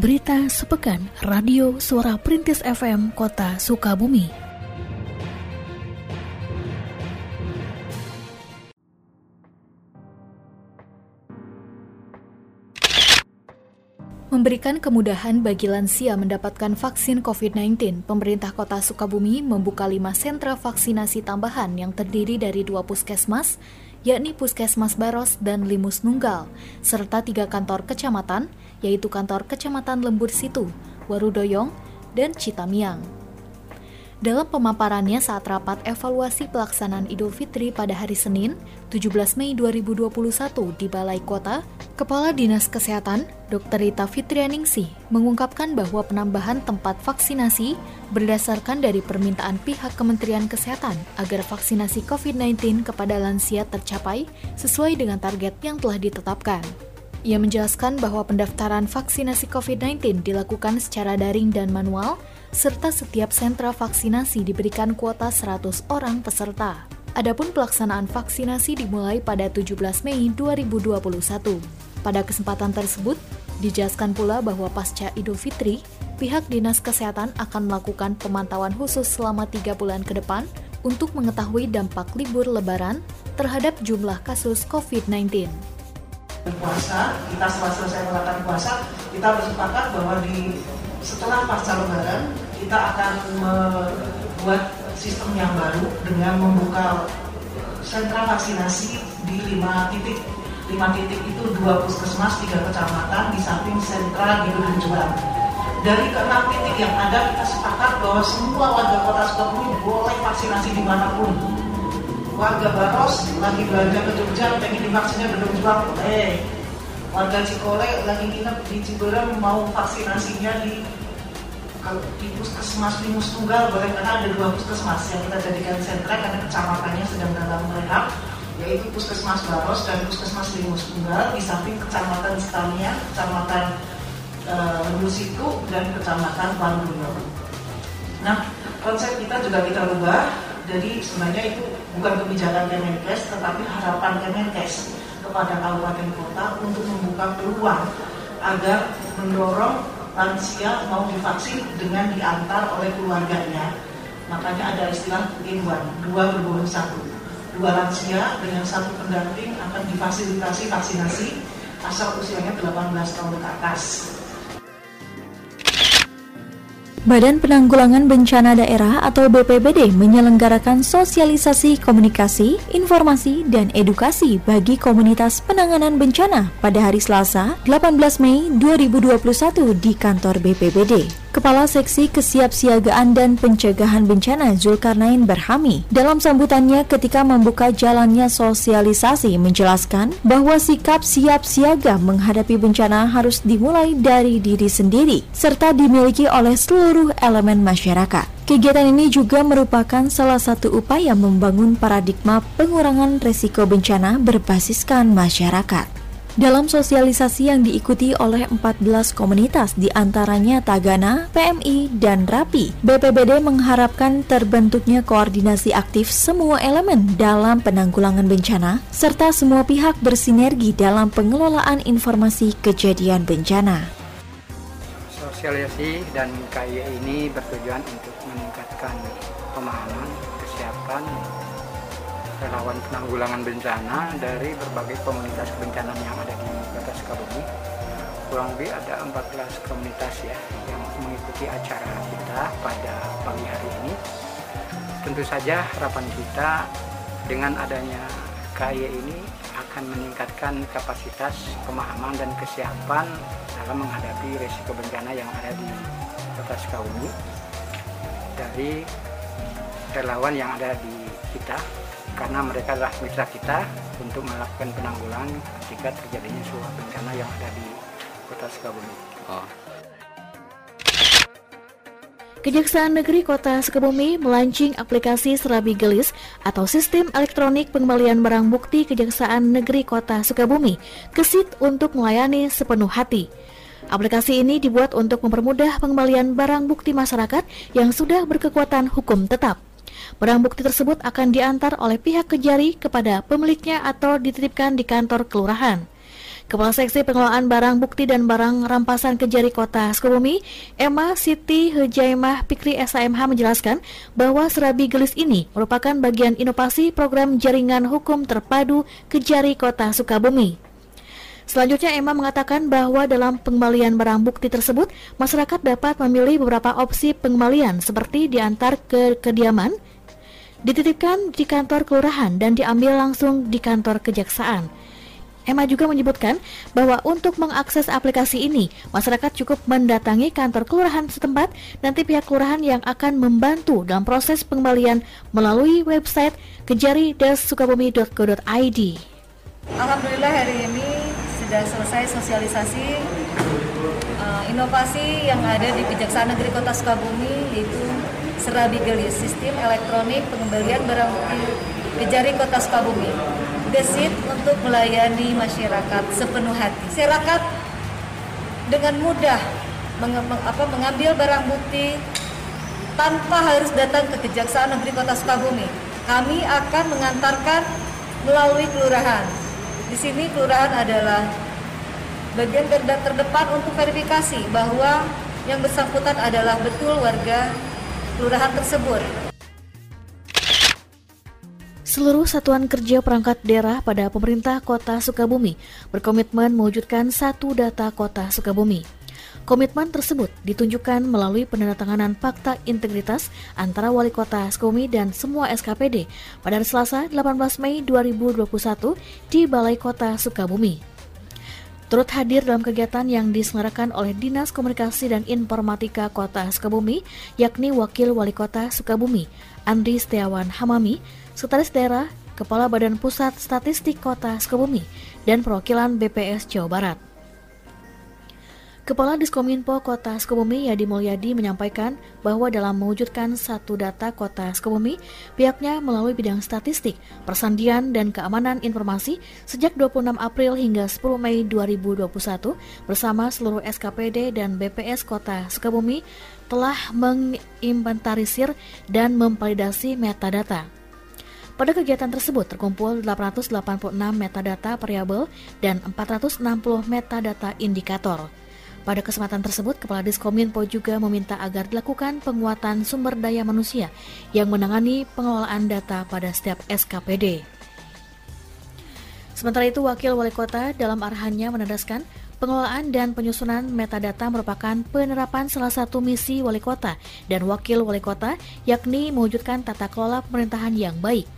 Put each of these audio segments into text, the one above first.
Berita sepekan Radio Suara Perintis FM Kota Sukabumi. Memberikan kemudahan bagi lansia mendapatkan vaksin COVID-19, pemerintah kota Sukabumi membuka lima sentra vaksinasi tambahan yang terdiri dari dua puskesmas, yakni Puskesmas Baros dan Limus Nunggal, serta tiga kantor kecamatan, yaitu kantor Kecamatan Lembur Situ, Warudoyong, dan Citamiang. Dalam pemaparannya saat rapat evaluasi pelaksanaan Idul Fitri pada hari Senin, 17 Mei 2021 di Balai Kota, Kepala Dinas Kesehatan, Dr. Rita Fitrianingsih, mengungkapkan bahwa penambahan tempat vaksinasi berdasarkan dari permintaan pihak Kementerian Kesehatan agar vaksinasi COVID-19 kepada lansia tercapai sesuai dengan target yang telah ditetapkan. Ia menjelaskan bahwa pendaftaran vaksinasi COVID-19 dilakukan secara daring dan manual serta setiap sentra vaksinasi diberikan kuota 100 orang peserta. Adapun pelaksanaan vaksinasi dimulai pada 17 Mei 2021. Pada kesempatan tersebut, dijelaskan pula bahwa pasca Idul Fitri, pihak Dinas Kesehatan akan melakukan pemantauan khusus selama tiga bulan ke depan untuk mengetahui dampak libur lebaran terhadap jumlah kasus COVID-19. Puasa, kita setelah selesai melakukan puasa, kita bersepakat bahwa di setelah pasca lebaran kita akan membuat sistem yang baru dengan membuka sentra vaksinasi di lima titik. Lima titik itu dua puskesmas tiga kecamatan di samping sentra di Gedung dari keenam titik yang ada kita sepakat bahwa semua warga kota Sukabumi boleh vaksinasi di mana pun warga Baros lagi belanja ke Jogja pengen divaksinnya Gedung Juang eh warga Cikole lagi nginep di Ciberem mau vaksinasinya di kalau di puskesmas Limus Tunggal boleh karena ada dua puskesmas yang kita jadikan sentra karena kecamatannya sedang dalam rehab yaitu puskesmas Baros dan puskesmas Limus Tunggal di samping kecamatan Stania, kecamatan e, dan kecamatan Panduyo. Nah konsep kita juga kita rubah jadi sebenarnya itu bukan kebijakan Kemenkes tetapi harapan Kemenkes kepada kabupaten kota untuk membuka peluang agar mendorong lansia mau divaksin dengan diantar oleh keluarganya. Makanya ada istilah in dua berbohong satu. Dua lansia dengan satu pendamping akan difasilitasi vaksinasi asal usianya 18 tahun ke atas. Badan Penanggulangan Bencana Daerah atau BPBD menyelenggarakan sosialisasi komunikasi, informasi, dan edukasi bagi komunitas penanganan bencana pada hari Selasa, 18 Mei 2021 di kantor BPBD. Kepala Seksi Kesiapsiagaan dan Pencegahan Bencana Zulkarnain Berhami dalam sambutannya ketika membuka jalannya sosialisasi menjelaskan bahwa sikap siap siaga menghadapi bencana harus dimulai dari diri sendiri serta dimiliki oleh seluruh elemen masyarakat. Kegiatan ini juga merupakan salah satu upaya membangun paradigma pengurangan resiko bencana berbasiskan masyarakat. Dalam sosialisasi yang diikuti oleh 14 komunitas di antaranya Tagana, PMI, dan Rapi, BPBD mengharapkan terbentuknya koordinasi aktif semua elemen dalam penanggulangan bencana, serta semua pihak bersinergi dalam pengelolaan informasi kejadian bencana. Sosialisasi dan KIA ini bertujuan untuk meningkatkan pemahaman, kesiapan, relawan penanggulangan bencana dari berbagai komunitas kebencanaan yang ada di Kota Sukabumi. Kurang lebih ada 14 komunitas ya yang mengikuti acara kita pada pagi hari ini. Tentu saja harapan kita dengan adanya KY ini akan meningkatkan kapasitas pemahaman dan kesiapan dalam menghadapi resiko bencana yang ada di Kota Sukabumi dari relawan yang ada di kita karena mereka adalah mitra kita untuk melakukan penanggulangan ketika terjadinya sebuah bencana yang ada di kota Sukabumi. Oh. Kejaksaan Negeri Kota Sukabumi melaunching aplikasi Serabi Gelis atau Sistem Elektronik Pengembalian Barang Bukti Kejaksaan Negeri Kota Sukabumi, kesit untuk melayani sepenuh hati. Aplikasi ini dibuat untuk mempermudah pengembalian barang bukti masyarakat yang sudah berkekuatan hukum tetap. Barang bukti tersebut akan diantar oleh pihak kejari kepada pemiliknya atau dititipkan di kantor kelurahan. Kepala Seksi Pengelolaan Barang Bukti dan Barang Rampasan Kejari Kota Sukabumi, Emma Siti Hejaimah Pikri SAMH menjelaskan bahwa serabi gelis ini merupakan bagian inovasi program jaringan hukum terpadu Kejari Kota Sukabumi. Selanjutnya Emma mengatakan bahwa dalam pengembalian barang bukti tersebut, masyarakat dapat memilih beberapa opsi pengembalian seperti diantar ke kediaman, dititipkan di kantor kelurahan dan diambil langsung di kantor kejaksaan. Emma juga menyebutkan bahwa untuk mengakses aplikasi ini, masyarakat cukup mendatangi kantor kelurahan setempat, nanti pihak kelurahan yang akan membantu dalam proses pengembalian melalui website kejari-sukabumi.go.id. Alhamdulillah hari ini sudah selesai sosialisasi uh, inovasi yang ada di Kejaksaan Negeri Kota Sukabumi yaitu Serabi Gelis, sistem elektronik pengembalian barang bukti Kejari Kota Sukabumi gesit untuk melayani masyarakat sepenuh hati. Masyarakat dengan mudah mengambil barang bukti tanpa harus datang ke Kejaksaan Negeri Kota Sukabumi. Kami akan mengantarkan melalui kelurahan. Di sini kelurahan adalah bagian terdepan untuk verifikasi bahwa yang bersangkutan adalah betul warga kelurahan tersebut. Seluruh satuan kerja perangkat daerah pada pemerintah kota Sukabumi berkomitmen mewujudkan satu data kota Sukabumi. Komitmen tersebut ditunjukkan melalui penandatanganan fakta integritas antara wali kota Sukabumi dan semua SKPD pada Selasa 18 Mei 2021 di Balai Kota Sukabumi. Turut hadir dalam kegiatan yang diselenggarakan oleh Dinas Komunikasi dan Informatika Kota Sukabumi, yakni Wakil Wali Kota Sukabumi, Andri Setiawan Hamami, Sekretaris Daerah, Kepala Badan Pusat Statistik Kota Sukabumi, dan perwakilan BPS Jawa Barat. Kepala Diskominfo Kota Sukabumi Yadi Mulyadi menyampaikan bahwa dalam mewujudkan satu data Kota Sukabumi, pihaknya melalui bidang statistik, persandian, dan keamanan informasi sejak 26 April hingga 10 Mei 2021 bersama seluruh SKPD dan BPS Kota Sukabumi telah menginventarisir dan memvalidasi metadata. Pada kegiatan tersebut terkumpul 886 metadata variabel dan 460 metadata indikator. Pada kesempatan tersebut, Kepala Diskominfo juga meminta agar dilakukan penguatan sumber daya manusia yang menangani pengelolaan data pada setiap SKPD. Sementara itu, Wakil Wali Kota dalam arahannya menandaskan pengelolaan dan penyusunan metadata merupakan penerapan salah satu misi Wali Kota dan Wakil Wali Kota, yakni mewujudkan tata kelola pemerintahan yang baik.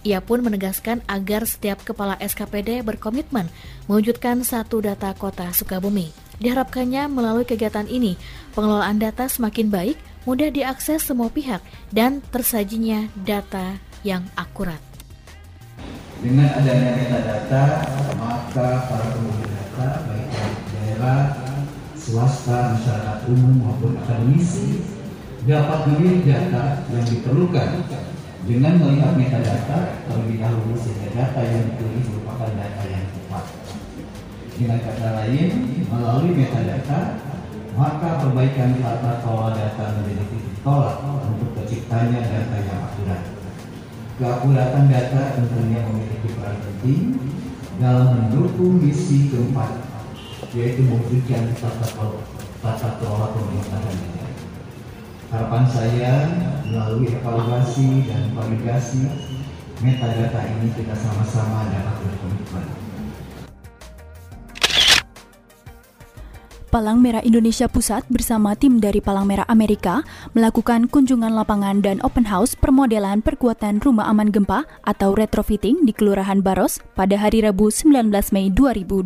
Ia pun menegaskan agar setiap kepala SKPD berkomitmen mewujudkan satu data kota Sukabumi. Diharapkannya melalui kegiatan ini, pengelolaan data semakin baik, mudah diakses semua pihak, dan tersajinya data yang akurat. Dengan adanya metadata, maka para pengguna data, baik daerah, swasta, masyarakat umum maupun akademisi, dapat memilih data yang diperlukan dengan melihat metadata terlebih dahulu sehingga data yang dipilih merupakan data yang tepat. Dengan kata lain, melalui metadata, maka perbaikan tata kelola data menjadi titik tolak untuk terciptanya data yang akurat. Keakuratan data tentunya memiliki peran penting dalam mendukung misi keempat, yaitu mewujudkan tata kelola, tata kelola pemerintahan Harapan saya melalui evaluasi dan validasi metadata ini kita sama-sama dapat Palang Merah Indonesia Pusat bersama tim dari Palang Merah Amerika melakukan kunjungan lapangan dan open house permodelan perkuatan rumah aman gempa atau retrofitting di Kelurahan Baros pada hari Rabu 19 Mei 2021.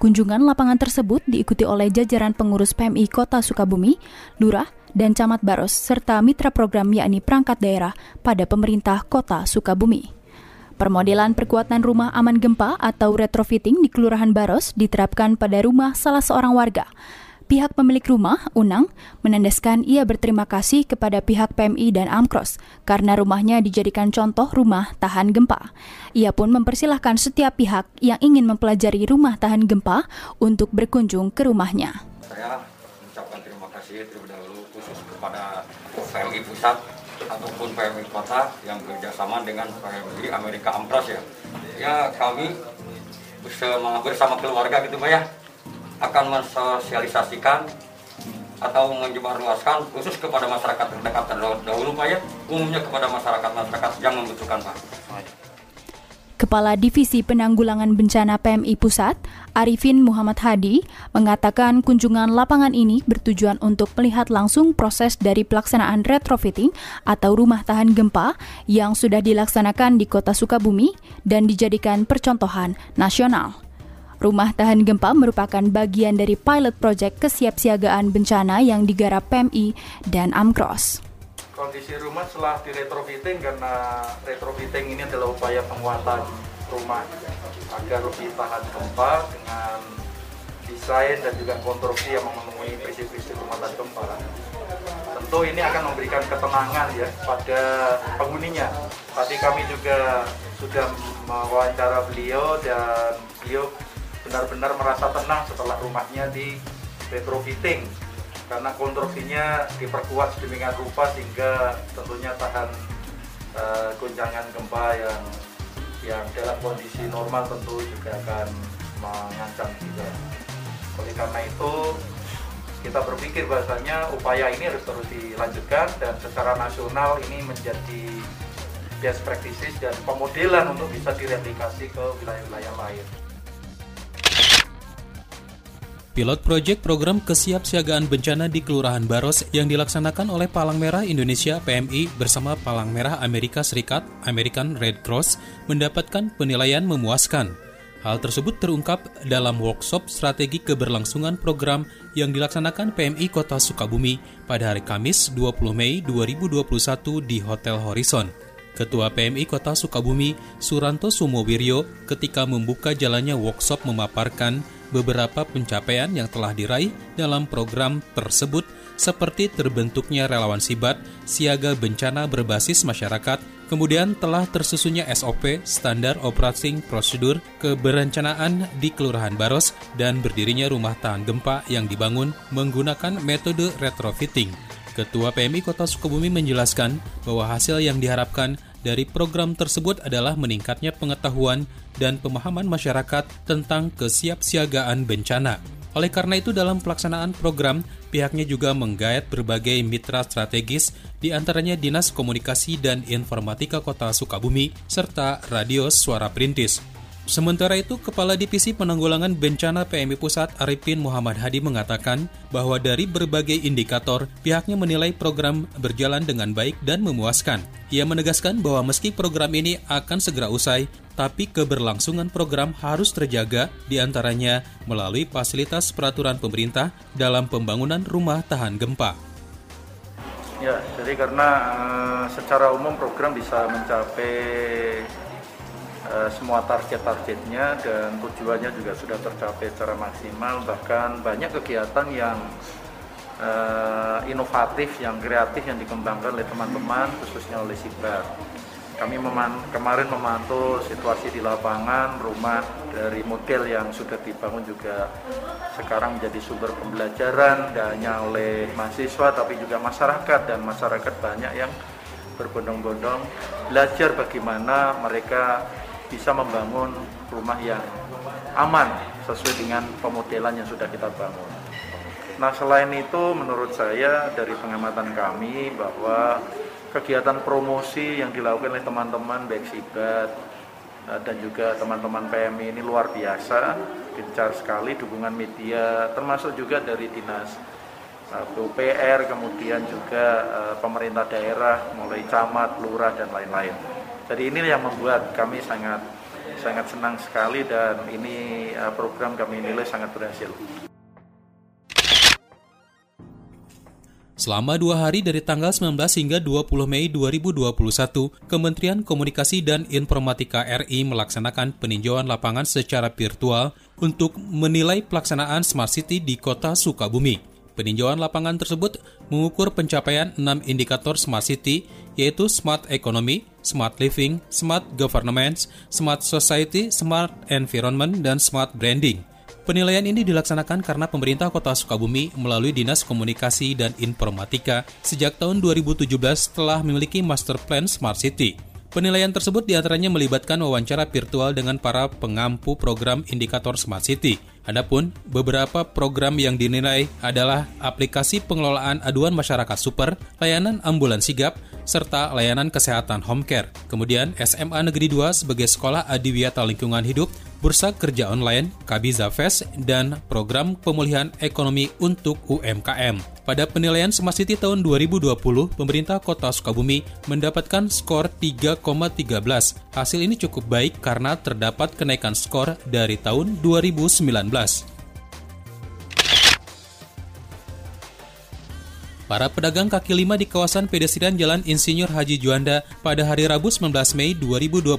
Kunjungan lapangan tersebut diikuti oleh jajaran pengurus PMI Kota Sukabumi, Lurah, dan Camat Baros, serta mitra program yakni perangkat daerah pada pemerintah Kota Sukabumi. Permodelan perkuatan rumah aman gempa atau retrofitting di Kelurahan Baros diterapkan pada rumah salah seorang warga Pihak pemilik rumah, Unang, menandaskan ia berterima kasih kepada pihak PMI dan Amkros karena rumahnya dijadikan contoh rumah tahan gempa. Ia pun mempersilahkan setiap pihak yang ingin mempelajari rumah tahan gempa untuk berkunjung ke rumahnya. Saya mengucapkan terima kasih terlebih dahulu khusus kepada PMI Pusat ataupun PMI Kota yang bekerjasama dengan PMI Amerika Amkros ya. Ya kami bersama, bersama keluarga gitu Pak ya akan mensosialisasikan atau menyebarluaskan khusus kepada masyarakat terdekat dahulu Pak ya umumnya kepada masyarakat-masyarakat yang membutuhkan Pak. Kepala Divisi Penanggulangan Bencana PMI Pusat, Arifin Muhammad Hadi, mengatakan kunjungan lapangan ini bertujuan untuk melihat langsung proses dari pelaksanaan retrofitting atau rumah tahan gempa yang sudah dilaksanakan di Kota Sukabumi dan dijadikan percontohan nasional. Rumah tahan gempa merupakan bagian dari pilot project kesiapsiagaan bencana yang digarap PMI dan Amkros kondisi rumah setelah di retrofitting karena retrofitting ini adalah upaya penguatan rumah agar lebih tahan gempa dengan desain dan juga konstruksi yang memenuhi prinsip-prinsip rumah tahan gempa. Tentu ini akan memberikan ketenangan ya pada penghuninya. Tadi kami juga sudah mewawancara beliau dan beliau benar-benar merasa tenang setelah rumahnya di retrofitting karena konstruksinya diperkuat sedemikian rupa sehingga tentunya tahan uh, goncangan gempa yang yang dalam kondisi normal tentu juga akan mengancam juga. Oleh karena itu kita berpikir bahasanya upaya ini harus terus dilanjutkan dan secara nasional ini menjadi best practices dan pemodelan untuk bisa direplikasi ke wilayah-wilayah lain. Pilot Project Program Kesiapsiagaan Bencana di Kelurahan Baros yang dilaksanakan oleh Palang Merah Indonesia PMI bersama Palang Merah Amerika Serikat American Red Cross mendapatkan penilaian memuaskan. Hal tersebut terungkap dalam workshop strategi keberlangsungan program yang dilaksanakan PMI Kota Sukabumi pada hari Kamis 20 Mei 2021 di Hotel Horizon. Ketua PMI Kota Sukabumi, Suranto Sumowiryo, ketika membuka jalannya workshop memaparkan beberapa pencapaian yang telah diraih dalam program tersebut seperti terbentuknya relawan sibat, siaga bencana berbasis masyarakat, kemudian telah tersusunnya SOP, Standar Operating Prosedur, keberencanaan di Kelurahan Baros, dan berdirinya rumah tahan gempa yang dibangun menggunakan metode retrofitting. Ketua PMI Kota Sukabumi menjelaskan bahwa hasil yang diharapkan dari program tersebut adalah meningkatnya pengetahuan dan pemahaman masyarakat tentang kesiapsiagaan bencana. Oleh karena itu dalam pelaksanaan program, pihaknya juga menggayat berbagai mitra strategis di antaranya Dinas Komunikasi dan Informatika Kota Sukabumi serta Radio Suara Perintis. Sementara itu, Kepala Divisi Penanggulangan Bencana PMI Pusat Arifin Muhammad Hadi mengatakan bahwa dari berbagai indikator, pihaknya menilai program berjalan dengan baik dan memuaskan. Ia menegaskan bahwa meski program ini akan segera usai, tapi keberlangsungan program harus terjaga di antaranya melalui fasilitas peraturan pemerintah dalam pembangunan rumah tahan gempa. Ya, jadi karena uh, secara umum program bisa mencapai Eh, semua target-targetnya dan tujuannya juga sudah tercapai secara maksimal. Bahkan banyak kegiatan yang uh, inovatif yang kreatif yang dikembangkan oleh teman-teman khususnya oleh Sibar kami meman kemarin memantau situasi di lapangan rumah dari model yang sudah dibangun juga sekarang menjadi sumber pembelajaran tidak hanya oleh mahasiswa tapi juga masyarakat. Dan masyarakat banyak yang berbondong-bondong belajar bagaimana mereka bisa membangun rumah yang aman sesuai dengan pemodelan yang sudah kita bangun. Nah selain itu menurut saya dari pengamatan kami bahwa kegiatan promosi yang dilakukan oleh teman-teman baik Sibat eh, dan juga teman-teman PMI ini luar biasa, gencar sekali dukungan media termasuk juga dari dinas PUPR, kemudian juga eh, pemerintah daerah mulai camat, lurah dan lain-lain. Jadi ini yang membuat kami sangat sangat senang sekali dan ini uh, program kami nilai sangat berhasil. Selama dua hari dari tanggal 19 hingga 20 Mei 2021, Kementerian Komunikasi dan Informatika RI melaksanakan peninjauan lapangan secara virtual untuk menilai pelaksanaan Smart City di kota Sukabumi. Peninjauan lapangan tersebut mengukur pencapaian enam indikator Smart City, yaitu Smart Economy, Smart Living, Smart Governance, Smart Society, Smart Environment, dan Smart Branding. Penilaian ini dilaksanakan karena pemerintah kota Sukabumi melalui Dinas Komunikasi dan Informatika sejak tahun 2017 telah memiliki Master Plan Smart City. Penilaian tersebut di antaranya melibatkan wawancara virtual dengan para pengampu program indikator Smart City. Adapun beberapa program yang dinilai adalah aplikasi pengelolaan aduan masyarakat super, layanan ambulans sigap, serta layanan kesehatan home care. Kemudian SMA Negeri 2 sebagai sekolah adiwiyata lingkungan hidup bursa kerja online, Kabiza Fest, dan program pemulihan ekonomi untuk UMKM. Pada penilaian Smart City tahun 2020, pemerintah kota Sukabumi mendapatkan skor 3,13. Hasil ini cukup baik karena terdapat kenaikan skor dari tahun 2019. Para pedagang kaki lima di kawasan pedestrian Jalan Insinyur Haji Juanda pada hari Rabu 19 Mei 2021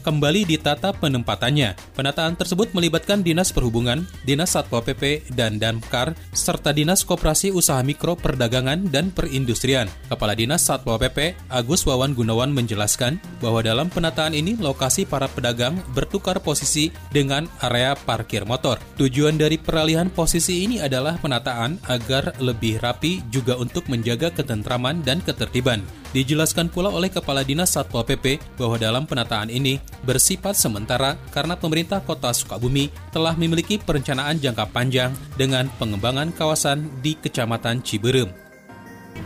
kembali ditata penempatannya. Penataan tersebut melibatkan Dinas Perhubungan, Dinas Satpol PP, dan Damkar, serta Dinas Koperasi Usaha Mikro Perdagangan dan Perindustrian. Kepala Dinas Satpol PP, Agus Wawan Gunawan menjelaskan bahwa dalam penataan ini lokasi para pedagang bertukar posisi dengan area parkir motor. Tujuan dari peralihan posisi ini adalah penataan agar lebih rapi juga juga untuk menjaga ketentraman dan ketertiban. Dijelaskan pula oleh Kepala Dinas Satpol PP bahwa dalam penataan ini bersifat sementara karena pemerintah kota Sukabumi telah memiliki perencanaan jangka panjang dengan pengembangan kawasan di Kecamatan Ciberem.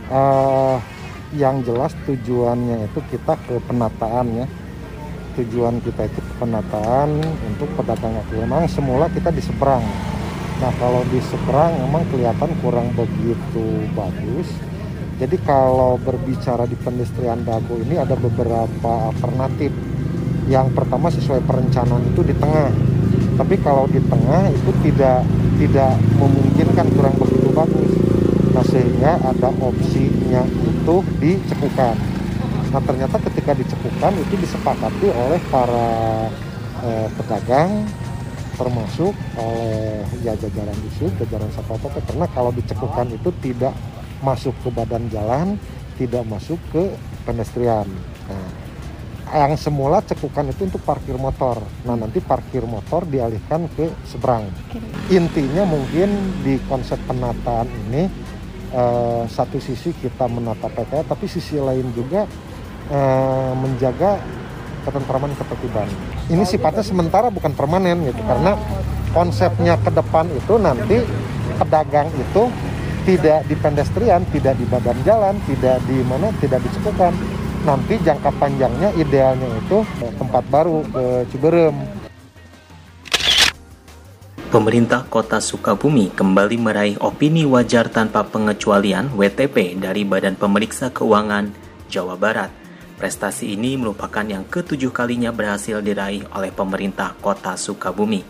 Uh, yang jelas tujuannya itu kita ke penataan ya. Tujuan kita itu penataan untuk pedagang kaki Memang semula kita di seberang Nah kalau di seberang memang kelihatan kurang begitu bagus. Jadi kalau berbicara di pendestrian dago ini ada beberapa alternatif. Yang pertama sesuai perencanaan itu di tengah. Tapi kalau di tengah itu tidak tidak memungkinkan kurang begitu bagus. Nah sehingga ada opsinya itu dicekukan. Nah ternyata ketika dicekukan itu disepakati oleh para eh, pedagang termasuk oleh ya jajaran disub, jajaran satpol pp karena kalau dicekukan itu tidak masuk ke badan jalan, tidak masuk ke pedestrian. Nah, yang semula cekukan itu untuk parkir motor. Nah, nanti parkir motor dialihkan ke seberang. Intinya mungkin di konsep penataan ini eh, satu sisi kita menata PTA, tapi sisi lain juga eh, menjaga ketentraman ketertiban. Ini sifatnya sementara bukan permanen gitu karena konsepnya ke depan itu nanti pedagang itu tidak di pedestrian, tidak di badan jalan, tidak di mana, tidak dicekukan. Nanti jangka panjangnya idealnya itu tempat baru ke Ciberem. Pemerintah Kota Sukabumi kembali meraih opini wajar tanpa pengecualian WTP dari Badan Pemeriksa Keuangan Jawa Barat. Prestasi ini merupakan yang ketujuh kalinya berhasil diraih oleh pemerintah kota Sukabumi.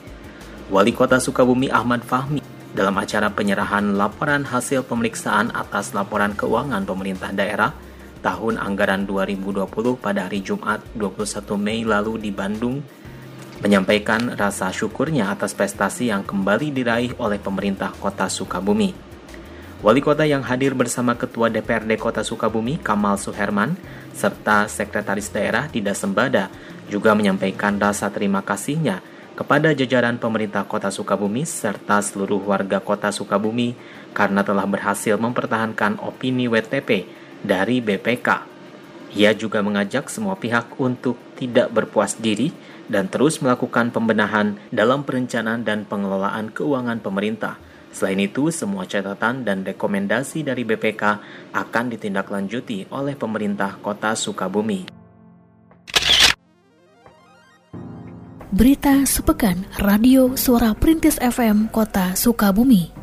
Wali kota Sukabumi Ahmad Fahmi dalam acara penyerahan laporan hasil pemeriksaan atas laporan keuangan pemerintah daerah tahun anggaran 2020 pada hari Jumat 21 Mei lalu di Bandung menyampaikan rasa syukurnya atas prestasi yang kembali diraih oleh pemerintah kota Sukabumi. Wali kota yang hadir bersama Ketua DPRD Kota Sukabumi Kamal Suherman serta Sekretaris Daerah Dida Sembada juga menyampaikan rasa terima kasihnya kepada jajaran pemerintah Kota Sukabumi serta seluruh warga Kota Sukabumi karena telah berhasil mempertahankan opini WTP dari BPK. Ia juga mengajak semua pihak untuk tidak berpuas diri dan terus melakukan pembenahan dalam perencanaan dan pengelolaan keuangan pemerintah Selain itu, semua catatan dan rekomendasi dari BPK akan ditindaklanjuti oleh pemerintah Kota Sukabumi. Berita sepekan Radio Suara Perintis FM Kota Sukabumi.